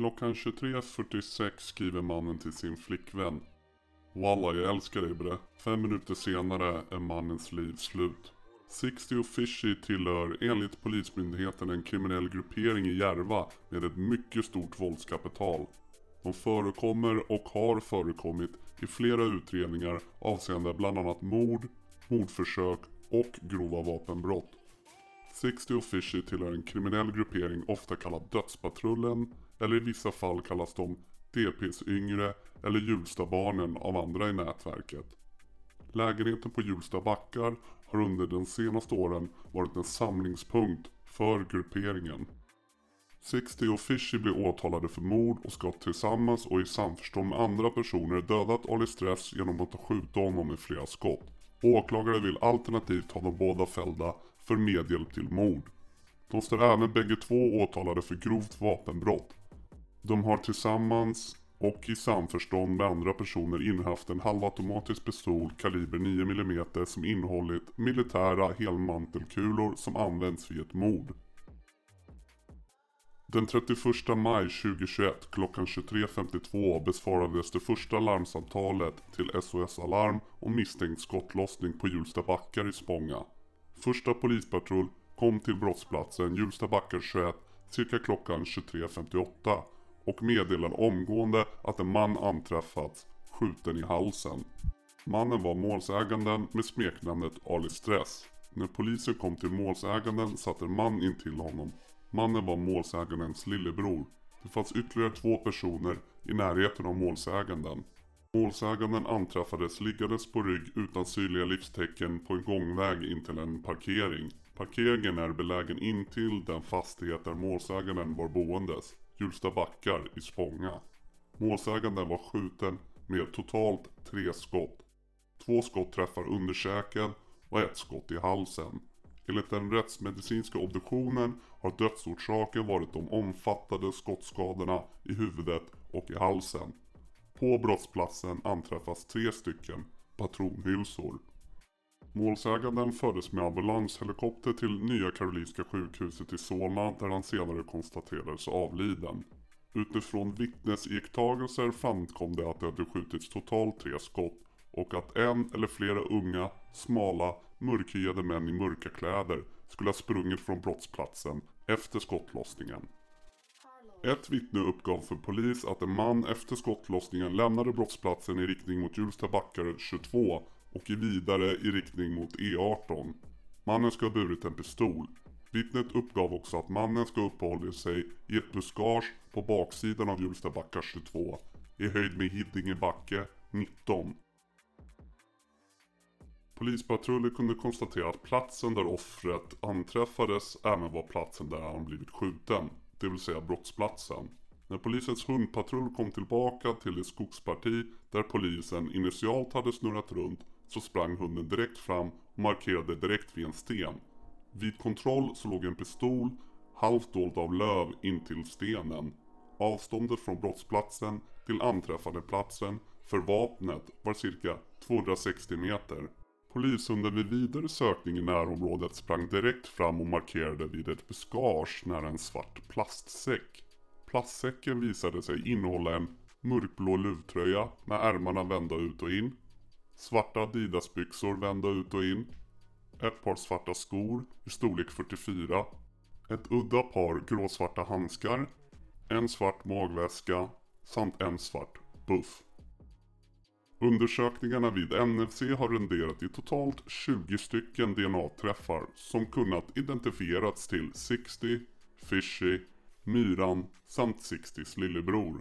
Klockan 23.46 skriver mannen till sin flickvän. Walla jag älskar dig bre. Fem minuter senare är mannens liv slut. 60 och Fishy tillhör enligt Polismyndigheten en kriminell gruppering i Järva med ett mycket stort våldskapital. De förekommer och har förekommit i flera utredningar avseende bland annat mord, mordförsök och grova vapenbrott. 60 och Fishy tillhör en kriminell gruppering ofta kallad Dödspatrullen eller i vissa fall kallas de DPs yngre eller Hjulstabarnen av andra i nätverket. Lägenheten på Hjulsta backar har under de senaste åren varit en samlingspunkt för grupperingen. 60 och Fishy blir åtalade för mord och ska tillsammans och i samförstånd med andra personer dödat Ali Stress genom att skjuta honom med flera skott. Åklagare vill alternativt ha de båda fällda för medhjälp till mord. De står även bägge två åtalade för grovt vapenbrott. De har tillsammans och i samförstånd med andra personer innehaft en halvautomatisk pistol kaliber 9 mm som innehållit militära helmantelkulor som används vid ett mord. Den 31 maj 2021 klockan 23.52 besvarades det första larmsamtalet till SOS Alarm om misstänkt skottlossning på Hjulsta backar i Spånga. Första polispatrull kom till brottsplatsen Hjulsta backar 21 cirka klockan 23.58 och meddelade omgående att en man anträffats skjuten i halsen. Mannen var målsäganden med smeknamnet Ali Stress. När polisen kom till målsäganden satt en man in till honom. Mannen var målsägandens lillebror. Det fanns ytterligare två personer i närheten av målsäganden. Målsäganden anträffades liggandes på rygg utan synliga livstecken på en gångväg in till en parkering. Parkeringen är belägen intill den fastighet där målsäganden var boendes. Hjulsta backar i Spånga. Målsäganden var skjuten med totalt tre skott. Två skott träffar underkäken och ett skott i halsen. Enligt den rättsmedicinska obduktionen har dödsorsaken varit de omfattande skottskadorna i huvudet och i halsen. På brottsplatsen anträffas tre stycken patronhylsor. Målsäganden fördes med ambulanshelikopter till Nya Karolinska sjukhuset i Solna där han senare konstaterades avliden. Utifrån vittnesiakttagelser framkom det att det hade skjutits totalt tre skott och att en eller flera unga, smala, mörkhyade män i mörka kläder skulle ha sprungit från brottsplatsen efter skottlossningen. Ett vittne uppgav för polis att en man efter skottlossningen lämnade brottsplatsen i riktning mot Hjulsta backar 22 och vidare i riktning mot E18. Mannen ska ha burit en pistol. Vittnet uppgav också att mannen ska ha uppehållit sig i ett buskage på baksidan av Hjulsta backar 22 i höjd med Hiddinge backe 19. Polispatruller kunde konstatera att platsen där offret anträffades även var platsen där han blivit skjuten, det vill säga brottsplatsen. När polisens hundpatrull kom tillbaka till det skogsparti där polisen initialt hade snurrat runt så sprang hunden direkt fram och markerade direkt vid en sten. Vid kontroll så låg en pistol halvt dold av löv intill stenen. Avståndet från brottsplatsen till anträffandeplatsen för vapnet var cirka 260 meter. Polishunden vid vidare sökning i närområdet sprang direkt fram och markerade vid ett buskage nära en svart plastsäck. Plastsäcken visade sig innehålla en mörkblå luvtröja med ärmarna vända ut och in. Svarta Adidas-byxor vända ut och in. Ett par svarta skor i storlek 44. Ett udda par gråsvarta handskar. En svart magväska samt en svart buff. Undersökningarna vid NFC har renderat i totalt 20 stycken DNA-träffar som kunnat identifierats till 60, Fishy, Myran samt 60s lillebror.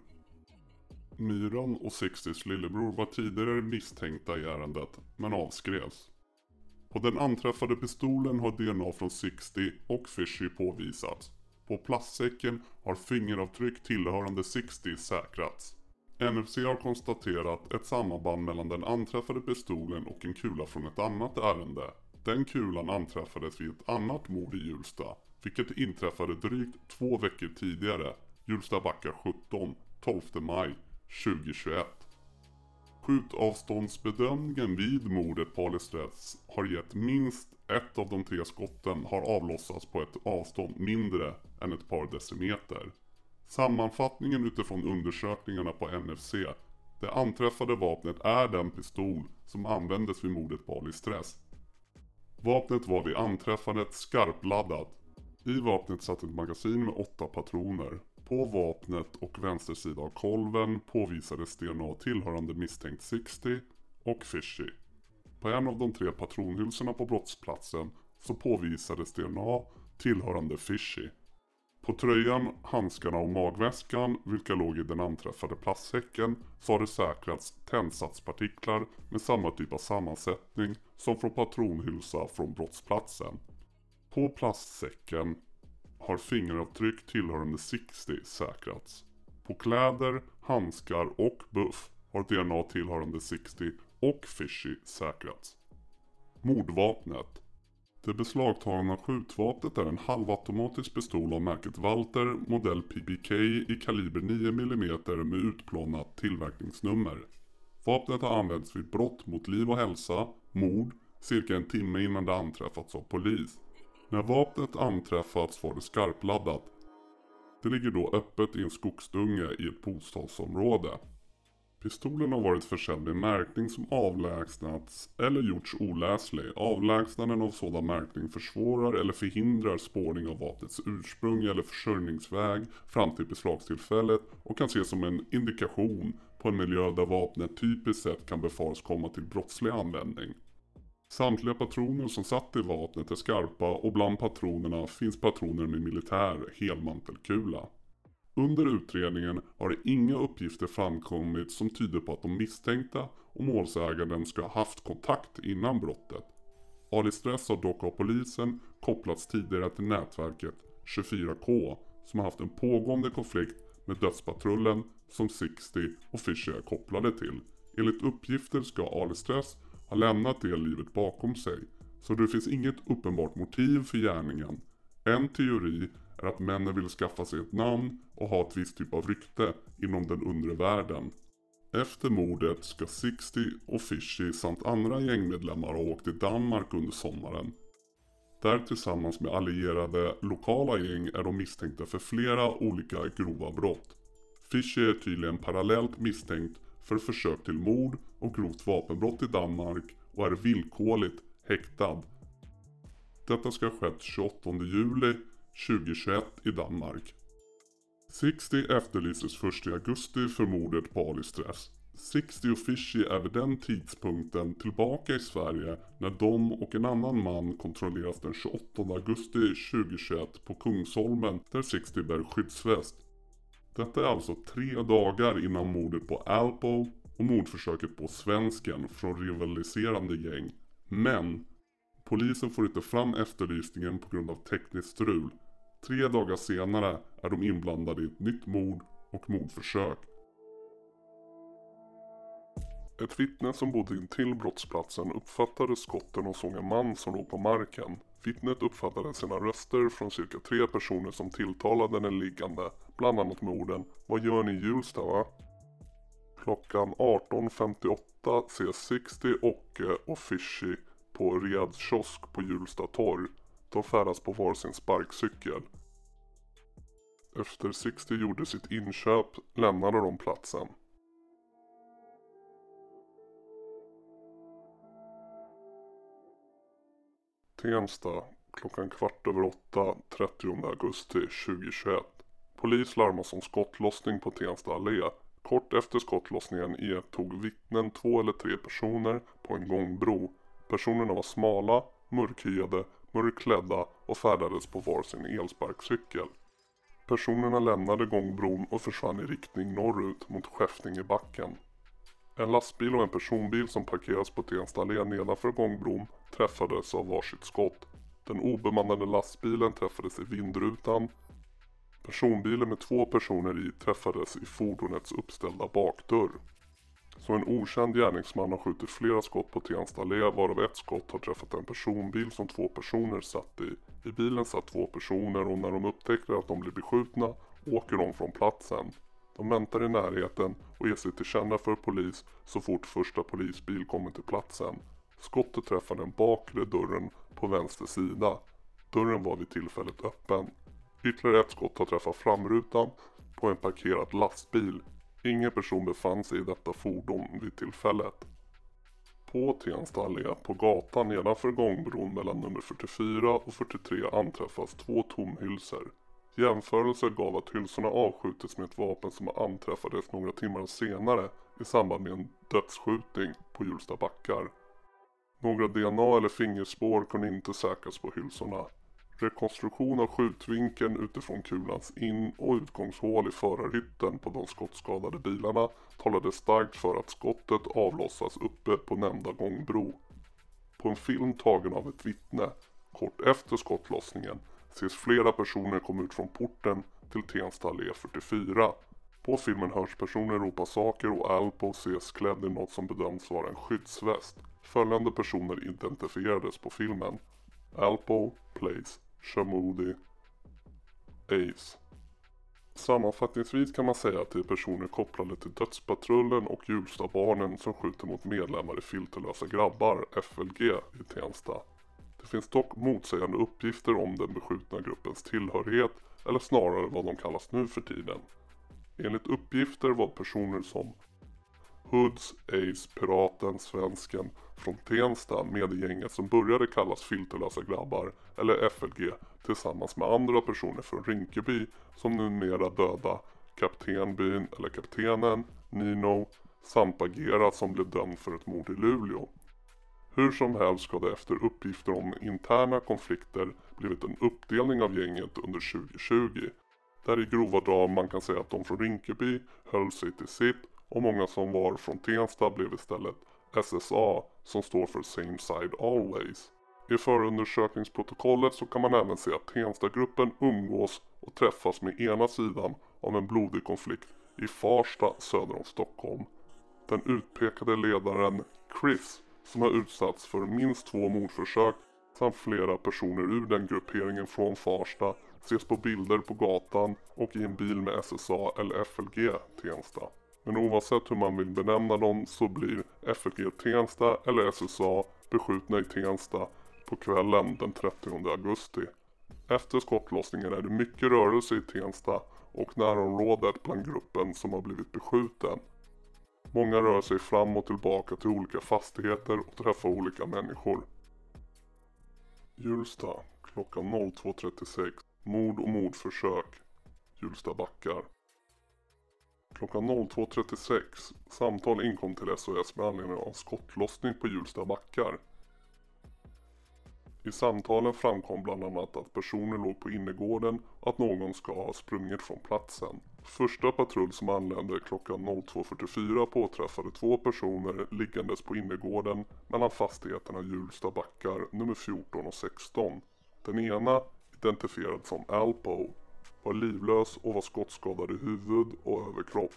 Myran och 60s lillebror var tidigare misstänkta i ärendet men avskrevs. På den anträffade pistolen har DNA från 60 och Fishy påvisats. På plastsäcken har fingeravtryck tillhörande 60 säkrats. NFC har konstaterat ett samband mellan den anträffade pistolen och en kula från ett annat ärende. Den kulan anträffades vid ett annat mord i Hjulsta, vilket inträffade drygt två veckor tidigare, Hjulsta backar 17, 12 maj 2021. Skjutavståndsbedömningen vid mordet på Ali Stress har gett minst ett av de tre skotten har avlossats på ett avstånd mindre än ett par decimeter. Sammanfattningen utifrån undersökningarna på NFC. Det anträffade vapnet är den pistol som användes vid mordet på Ali Stress. Vapnet var vid anträffandet skarpladdat. I vapnet satt ett magasin med åtta patroner. På vapnet och vänster sida av kolven påvisades DNA tillhörande misstänkt 60 och Fishy. På en av de tre patronhylsorna på brottsplatsen så påvisades DNA tillhörande Fishy. På tröjan, handskarna och magväskan, vilka låg i den anträffade plastsäcken, så har det säkrats tändsatspartiklar med samma typ av sammansättning som från patronhylsa från brottsplatsen. På plastsäcken har fingeravtryck tillhörande 60 säkrats. På kläder, handskar och buff har DNA tillhörande 60 och Fishy säkrats. Mordvapnet det beslagtagna skjutvapnet är en halvautomatisk pistol av märket Walter modell PBK i kaliber 9 mm med utplånat tillverkningsnummer. Vapnet har använts vid brott mot liv och hälsa, mord, cirka en timme innan det anträffats av polis. När vapnet anträffats var det skarpladdat. Det ligger då öppet i en skogsdunge i ett bostadsområde. Pistolen har varit försedd med märkning som avlägsnats eller gjorts oläslig. Avlägsnanden av sådan märkning försvårar eller förhindrar spårning av vapnets ursprung eller försörjningsväg fram till beslagstillfället och kan ses som en indikation på en miljö där vapnet typiskt sett kan befaras komma till brottslig användning. Samtliga patroner som satt i vapnet är skarpa och bland patronerna finns patroner med militär helmantelkula. Under utredningen har det inga uppgifter framkommit som tyder på att de misstänkta och målsäganden ska ha haft kontakt innan brottet. Ali Stress har dock av polisen kopplats tidigare till nätverket 24K som har haft en pågående konflikt med dödspatrullen som 60 och Fischer är kopplade till. Enligt uppgifter ska Ali Stress har lämnat det livet bakom sig, så det finns inget uppenbart motiv för gärningen. En teori är att männen vill skaffa sig ett namn och ha ett visst typ av rykte inom den undre världen. Efter mordet ska 60 och Fishy samt andra gängmedlemmar ha åkt till Danmark under sommaren. Där tillsammans med allierade lokala gäng är de misstänkta för flera olika grova brott. Fishy är tydligen parallellt misstänkt för försök till mord och grovt vapenbrott i Danmark och är villkorligt häktad. Detta ska ha skett 28 juli 2021 i Danmark. 60 efterlystes 1 augusti för mordet på Ali Stress. 60 och Fishy är vid den tidpunkten tillbaka i Sverige när de och en annan man kontrolleras den 28 augusti 2021 på Kungsholmen där 60 bär skyddsväst. Detta är alltså tre dagar innan mordet på Alpo och mordförsöket på svensken från rivaliserande gäng. Men polisen får inte fram efterlysningen på grund av tekniskt strul. Tre dagar senare är de inblandade i ett nytt mord och mordförsök. Ett vittne som bodde intill brottsplatsen uppfattade skotten och såg en man som låg på marken. Vittnet uppfattade sina röster från cirka tre personer som tilltalade den liggande, bland annat med orden Vad gör ni i Hjulsta va? Klockan 18.58 ses 60 Ocke och eh, Fishy på Riads kiosk på Hjulsta torg. De färdas på varsin sparkcykel. Efter 60 gjorde sitt inköp lämnade de platsen. Tensta klockan kvart över åtta 30 augusti 2021. Polis larmas om skottlossning på Tensta allé. Kort efter skottlossningen iakttog vittnen två eller tre personer på en gångbro. Personerna var smala, mörkhyade, mörkklädda och färdades på varsin elsparkcykel. Personerna lämnade gångbron och försvann i riktning norrut mot Skäftingebacken. En lastbil och en personbil som parkerats på Tensta allé nedanför gångbron träffades av varsitt skott. Den obemannade lastbilen träffades i vindrutan. Personbilen med två personer i träffades i fordonets uppställda bakdörr. Så en okänd gärningsman har skjutit flera skott på Tensta allé varav ett skott har träffat en personbil som två personer satt i. I bilen satt två personer och när de upptäcker att de blir beskjutna åker de från platsen. De väntar i närheten och ger sig till känna för polis så fort första polisbil kommer till platsen. Skottet träffar den bakre dörren på vänster sida. Dörren var vid tillfället öppen. Ytterligare ett skott har träffat framrutan på en parkerad lastbil. Ingen person befann sig i detta fordon vid tillfället. På Tensta allé på gatan nedanför gångbron mellan nummer 44 och 43 anträffas två tomhylsor. Jämförelser gav att hylsorna avskjutits med ett vapen som anträffades några timmar senare i samband med en dödsskjutning på Hjulsta backar. Några DNA eller fingerspår kunde inte säkras på hylsorna. Rekonstruktion av skjutvinkeln utifrån kulans in och utgångshål i förarhytten på de skottskadade bilarna talade starkt för att skottet avlossas uppe på nämnda gångbro. På en film tagen av ett vittne, kort efter skottlossningen, ses flera personer komma ut från porten till Tensta allé 44. På filmen hörs personer ropa saker och Alpo ses klädd i något som bedöms vara en skyddsväst. Följande personer identifierades på filmen. Alpo, Place, Shamudi, Ace. Sammanfattningsvis kan man säga att det är personer kopplade till Dödspatrullen och Hjulstabarnen som skjuter mot medlemmar i Filterlösa grabbar, FLG, i Tensta. Det finns dock motsägande uppgifter om den beskjutna gruppens tillhörighet, eller snarare vad de kallas nu för tiden. Enligt uppgifter var personer som Hoods, Ace, Piraten, Svensken från Tensta med i gänget som började kallas Filterlösa grabbar eller FLG tillsammans med andra personer från Rinkeby som numera döda Kaptenbyn eller Kaptenen, Nino samt Bagheera som blev dömd för ett mord i Luleå. Hur som helst ska det efter uppgifter om interna konflikter blivit en uppdelning av gänget under 2020. Där i grova drag man kan säga att de från Rinkeby höll sig till sitt och många som var från Tensta blev istället SSA som står för Same Side Always. I förundersökningsprotokollet så kan man även se att Tenstagruppen umgås och träffas med ena sidan av en blodig konflikt i Farsta söder om Stockholm. Den utpekade ledaren Chris som har utsatts för minst två mordförsök samt flera personer ur den grupperingen från Farsta ses på bilder på gatan och i en bil med SSA eller FLG Tensta. Men oavsett hur man vill benämna dem så blir FLG Tensta eller SSA beskjutna i Tensta på kvällen den 30 augusti. Efter skottlossningen är det mycket rörelse i Tensta och närområdet bland gruppen som har blivit beskjuten. Många rör sig fram och tillbaka till olika fastigheter och träffar olika människor. Hjulsta klockan 02.36 Mord och mordförsök Hjulsta backar Klockan 02.36 samtal inkom till SOS med anledning av skottlossning på Hjulsta backar. I samtalen framkom bland annat att personer låg på innergården och att någon ska ha sprungit från platsen. Första patrull som anlände klockan 02.44 påträffade två personer liggandes på innergården mellan fastigheterna Hjulsta backar nummer 14 och 16. Den ena, identifierad som Alpo, var livlös och var skottskadad i huvud och överkropp.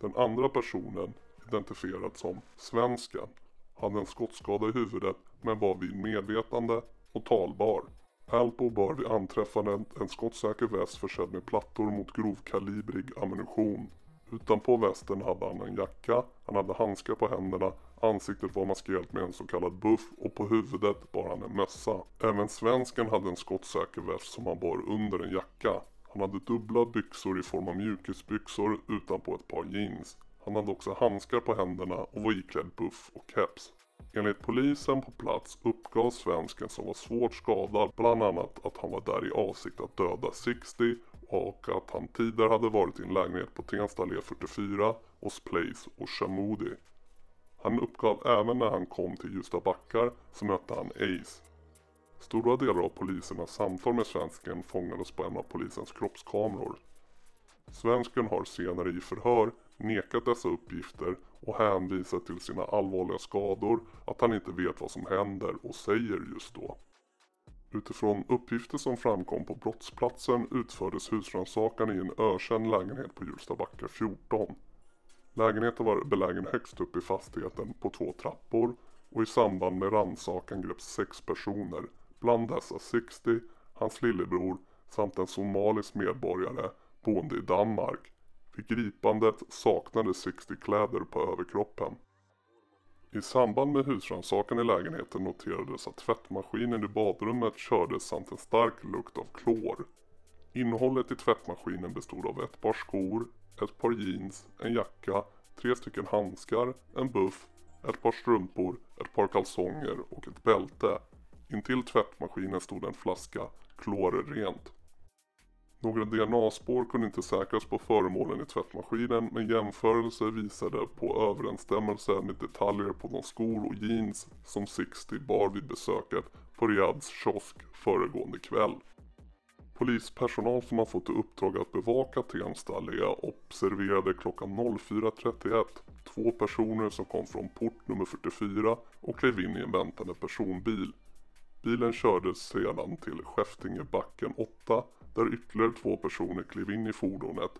Den andra personen, identifierad som Svensken, hade en skottskada i huvudet men var vid medvetande och talbar. Alpo bar vid anträffandet en skottsäker väst försedd med plattor mot grovkalibrig ammunition. Utanpå västen hade han en jacka, han hade handskar på händerna, ansiktet var maskerat med en så kallad buff och på huvudet bar han en mössa. Även svensken hade en skottsäker väst som han bar under en jacka. Han hade dubbla byxor i form av mjukisbyxor utanpå ett par jeans. Han hade också handskar på händerna och var iklädd buff och keps. Enligt polisen på plats uppgav svensken som var svårt skadad bland annat att han var där i avsikt att döda 60 och att han tidigare hade varit i en lägenhet på Tensta allé 44 hos Place och ”Shamoudi”. Han uppgav även när han kom till Ljusta backar så mötte han Ace. Stora delar av polisernas samtal med svensken fångades på en av polisens kroppskameror. Svensken har senare i förhör nekat dessa uppgifter och hänvisat till sina allvarliga skador, att han inte vet vad som händer och säger just då. Utifrån uppgifter som framkom på brottsplatsen utfördes husrannsakan i en ökänd lägenhet på Hjulstabacka 14. Lägenheten var belägen högst upp i fastigheten på två trappor och i samband med rannsakan greps sex personer, bland dessa 60, hans lillebror samt en somalisk medborgare boende i Danmark. Vid gripandet saknade 60 kläder på överkroppen. I samband med husrannsakan i lägenheten noterades att tvättmaskinen i badrummet kördes samt en stark lukt av klor. Innehållet i tvättmaskinen bestod av ett par skor, ett par jeans, en jacka, tre stycken handskar, en buff, ett par strumpor, ett par kalsonger och ett bälte. Intill tvättmaskinen stod en flaska klorrent. Några DNA-spår kunde inte säkras på föremålen i tvättmaskinen men jämförelser visade på överensstämmelse med detaljer på de skor och jeans som 60 bar vid besöket på Riads kiosk föregående kväll. Polispersonal som har fått i uppdrag att bevaka Tensta allé observerade klockan 04.31 två personer som kom från port nummer 44 och klev in i en väntande personbil. Bilen kördes sedan till Skäftingebacken 8 där ytterligare två personer klev in i fordonet.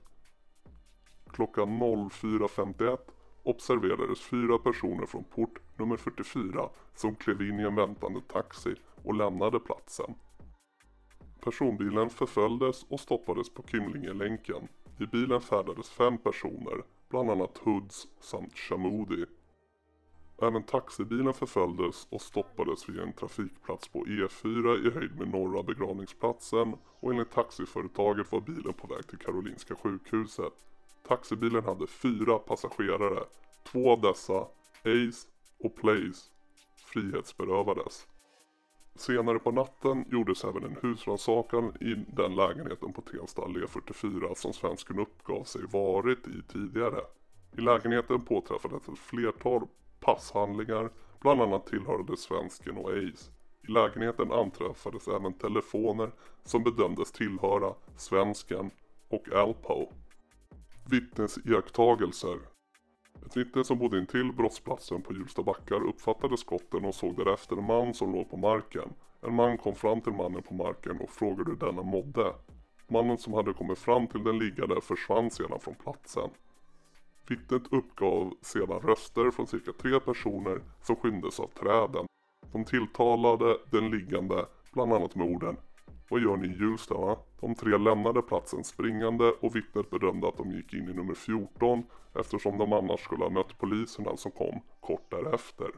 Klockan 04.51 observerades fyra personer från port nummer 44 som klev in i en väntande taxi och lämnade platsen. Personbilen förföljdes och stoppades på Kymlingelänken. I bilen färdades fem personer, bland annat Hoods samt Shamoudi. Även taxibilen förföljdes och stoppades vid en trafikplats på E4 i höjd med norra begravningsplatsen och enligt taxiföretaget var bilen på väg till Karolinska sjukhuset. Taxibilen hade fyra passagerare. Två av dessa, Ace och Place, frihetsberövades. Senare på natten gjordes även en husrannsakan i den lägenheten på Tensta allé 44 som svensken uppgav sig varit i tidigare. I lägenheten påträffades ett flertal passhandlingar, bland annat tillhörde svensken och Ace. I lägenheten anträffades även telefoner som bedömdes tillhöra svensken och Alpo. Vittnesiakttagelser ett vittne som bodde intill brottsplatsen på Hjulsta backar uppfattade skotten och såg därefter en man som låg på marken. En man kom fram till mannen på marken och frågade hur denna mådde. Mannen som hade kommit fram till den liggande försvann sedan från platsen. Vittnet uppgav sedan röster från cirka tre personer som skymdes av träden. De tilltalade den liggande bland annat med orden vad gör ni i Hjulsta va? De tre lämnade platsen springande och vittnet bedömde att de gick in i nummer 14 eftersom de annars skulle ha mött poliserna som kom kort därefter.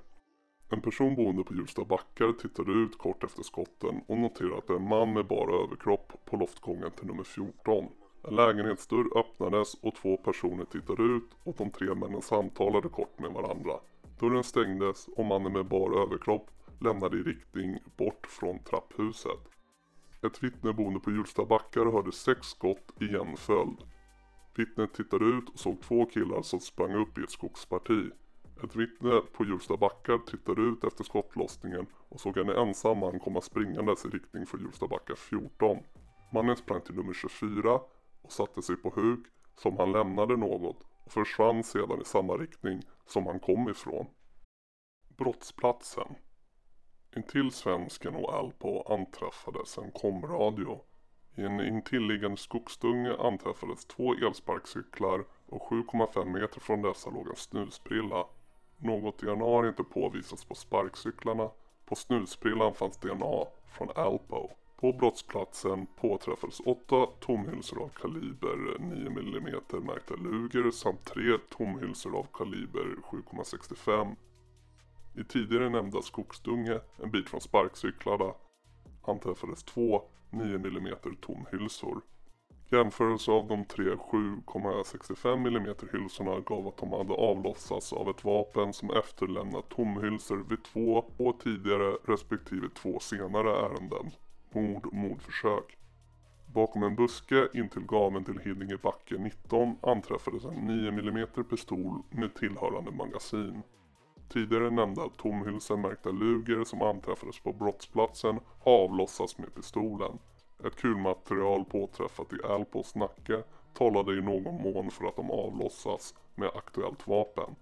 En person boende på Hjulsta backar tittade ut kort efter skotten och noterade att det är en man med bara överkropp på loftgången till nummer 14. En lägenhetsdörr öppnades och två personer tittade ut och de tre männen samtalade kort med varandra. Dörren stängdes och mannen med bar överkropp lämnade i riktning bort från trapphuset. Ett vittne boende på Hjulsta backar hörde sex skott i jämnföljd. Vittnet tittade ut och såg två killar som sprang upp i ett skogsparti. Ett vittne på Hjulsta backar tittade ut efter skottlossningen och såg en ensam man komma springandes i riktning för Hjulsta backar 14. Mannen sprang till nummer 24 och satte sig på huk som han lämnade något och försvann sedan i samma riktning som han kom ifrån. Brottsplatsen Intill svensken och Alpo anträffades en komradio. I en intilliggande skogsdunge anträffades två elsparkcyklar och 7,5 meter från dessa låg en snusprilla. Något DNA har inte påvisats på sparkcyklarna. På snusprillan fanns DNA från Alpo. På brottsplatsen påträffades åtta tomhylsor av kaliber 9 mm märkta Luger samt tre tomhylsor av kaliber 7,65 i tidigare nämnda skogsdunge, en bit från sparkcyklarna, anträffades två 9 mm tomhylsor. Jämförelse av de tre 7,65 mm hylsorna gav att de hade avlossats av ett vapen som efterlämnat tomhylsor vid två, två tidigare respektive två senare ärenden. Mord och mordförsök. Bakom en buske intill gaven till Hidinge backe 19 anträffades en 9 mm pistol med tillhörande magasin. Tidigare nämnda tomhylsen märkta Luger som anträffades på brottsplatsen avlossas med pistolen. Ett kulmaterial påträffat i Alpos nacke talade i någon mån för att de avlossas med aktuellt vapen.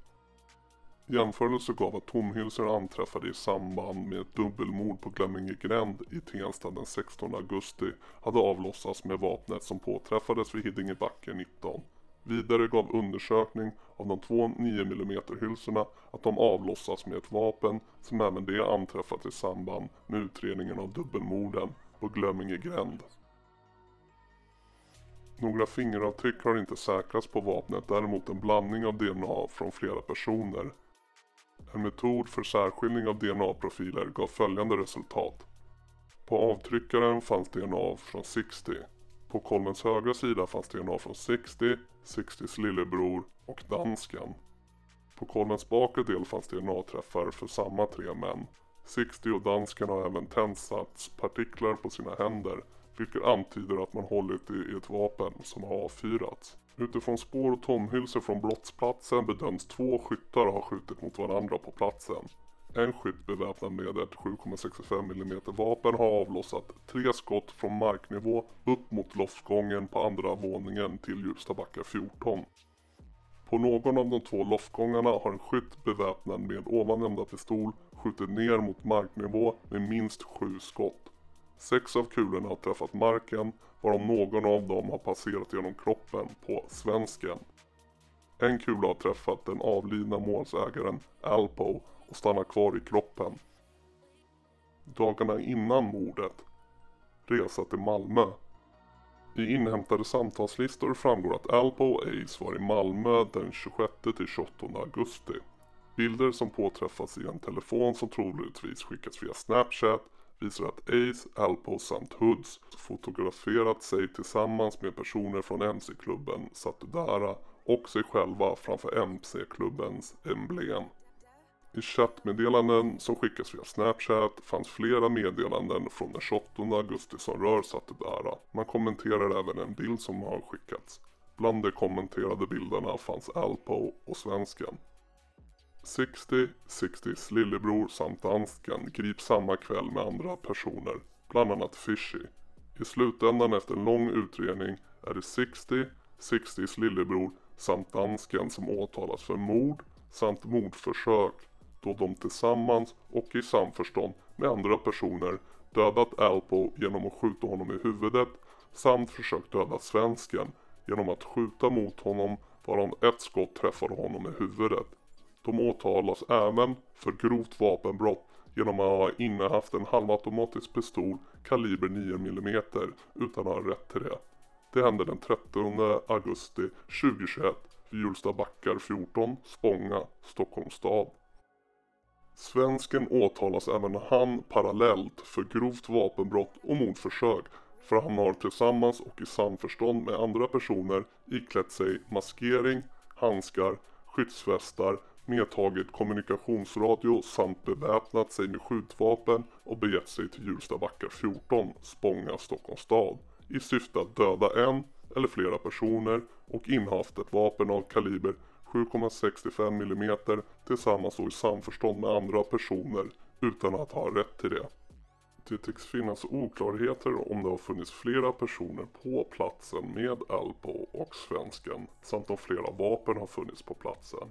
Jämförelse gav att tomhylsor anträffade i samband med ett dubbelmord på Glemminge gränd i Tensta den 16 augusti hade avlossats med vapnet som påträffades vid Hiddingebacke 19. Vidare gav undersökning av de två 9 mm hylsorna att de avlossats med ett vapen som även det anträffat i samband med utredningen av dubbelmorden på Glömminge gränd. Några fingeravtryck har inte säkrats på vapnet, däremot en blandning av DNA från flera personer. En metod för särskiljning av DNA-profiler gav följande resultat. På avtryckaren fanns DNA från 60. På kolvens högra sida fanns DNA från 60, 60s lillebror och dansken. På kolvens bakre del fanns DNA-träffar för samma tre män. 60 och dansken har även tändsatspartiklar på sina händer vilket antyder att man hållit i ett vapen som har avfyrats. Utifrån spår och tomhylsor från brottsplatsen bedöms två skyttar ha skjutit mot varandra på platsen. En skytt beväpnad med ett 7,65 mm vapen har avlossat tre skott från marknivå upp mot loftgången på andra våningen till Hjulstabacka 14. På någon av de två loftgångarna har en skytt beväpnad med ovan nämnda pistol skjutit ner mot marknivå med minst sju skott. Sex av kulorna har träffat marken varav någon av dem har passerat genom kroppen på svensken. En kula har träffat den avlidna målsägaren Alpo och stannar kvar i kroppen. Dagarna innan mordet resa till Malmö. I inhämtade samtalslistor framgår att Alpo och Ace var i Malmö den 26–28 augusti. Bilder som påträffas i en telefon som troligtvis skickats via Snapchat visar att Ace, Alpo samt Hoods fotograferat sig tillsammans med personer från MC-klubben Satudara och sig själva framför MC-klubbens emblem. I chattmeddelanden som skickas via Snapchat fanns flera meddelanden från den 28 augusti som rör Satudara. Man kommenterar även en bild som har skickats. Bland de kommenterade bilderna fanns Alpo och svensken. 60, 60s lillebror samt dansken grips samma kväll med andra personer, bland annat Fishy. I slutändan efter en lång utredning är det 60, 60s lillebror samt dansken som åtalas för mord samt mordförsök då de tillsammans och i samförstånd med andra personer dödat Alpo genom att skjuta honom i huvudet samt försökt döda svensken genom att skjuta mot honom varav ett skott träffade honom i huvudet. De åtalas även för grovt vapenbrott genom att ha innehaft en halvautomatisk pistol kaliber 9 mm utan att ha rätt till det. Det hände den 13 augusti 2021 vid Hjulsta backar 14, Spånga, Stockholms stad. Svensken åtalas även han parallellt för grovt vapenbrott och mordförsök för han har tillsammans och i samförstånd med andra personer iklätt sig maskering, handskar, skyddsvästar medtagit kommunikationsradio samt beväpnat sig med skjutvapen och begett sig till Hjulsta backar 14, Spånga, Stockholms stad i syfte att döda en eller flera personer och innehaft ett vapen av kaliber 7,65 mm tillsammans och i samförstånd med andra personer utan att ha rätt till det. Det tycks finnas oklarheter om det har funnits flera personer på platsen med Alpo och svensken samt om flera vapen har funnits på platsen.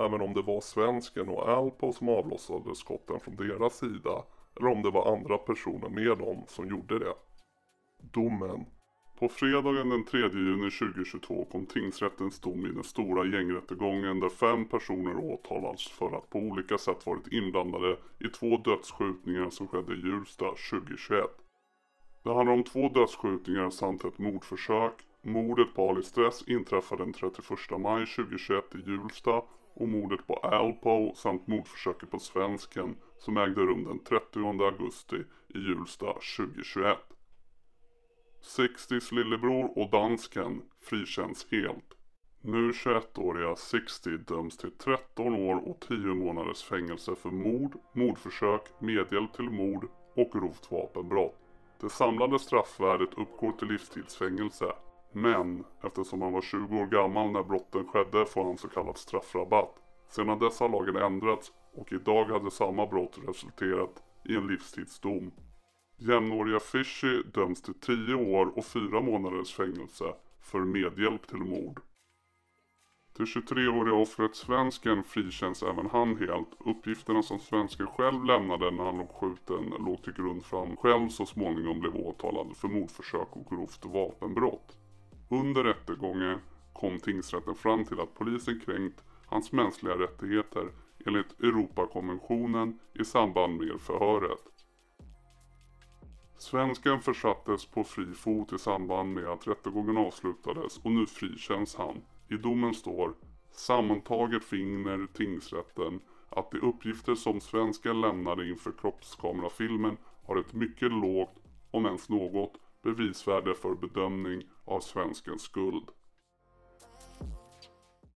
Även om det var svensken och Alpo som avlossade skotten från deras sida eller om det var andra personer med dem som gjorde det. Domen. På fredagen den 3 juni 2022 kom tingsrättens dom i den stora gängrättegången där fem personer åtalats för att på olika sätt varit inblandade i två dödsskjutningar som skedde i Hjulsta 2021. Det handlar om två dödsskjutningar samt ett mordförsök. Mordet på Ali Stress inträffade den 31 maj 2021 i Hjulsta och mordet på Alpo samt mordförsöket på svensken som ägde rum den 30 augusti i Hjulsta 2021. 60s lillebror och dansken frikänns helt. Nu 21-åriga 60 döms till 13 år och 10 månaders fängelse för mord, mordförsök, medhjälp till mord och grovt vapenbrott. Det samlade straffvärdet uppgår till livstidsfängelse. Men eftersom han var 20 år gammal när brotten skedde får han så kallad straffrabatt. Sedan dess har lagen ändrats och idag hade samma brott resulterat i en livstidsdom. Jämnåriga Fishy döms till 10 år och 4 månaders fängelse för medhjälp till mord. Det 23-åriga offret svensken frikänns även han helt. Uppgifterna som svensken själv lämnade när han låg skjuten låg till grund för att han själv så småningom blev åtalad för mordförsök och grovt vapenbrott. Under rättegången kom tingsrätten fram till att polisen kränkt hans mänskliga rättigheter enligt Europakonventionen i samband med förhöret. Svensken försattes på fri fot i samband med att rättegången avslutades och nu frikänns han. I domen står Sammantaget finner tingsrätten att de uppgifter som svensken lämnade inför kroppskamerafilmen har ett mycket lågt, om ens något, bevisvärde för bedömning av svenskens skuld.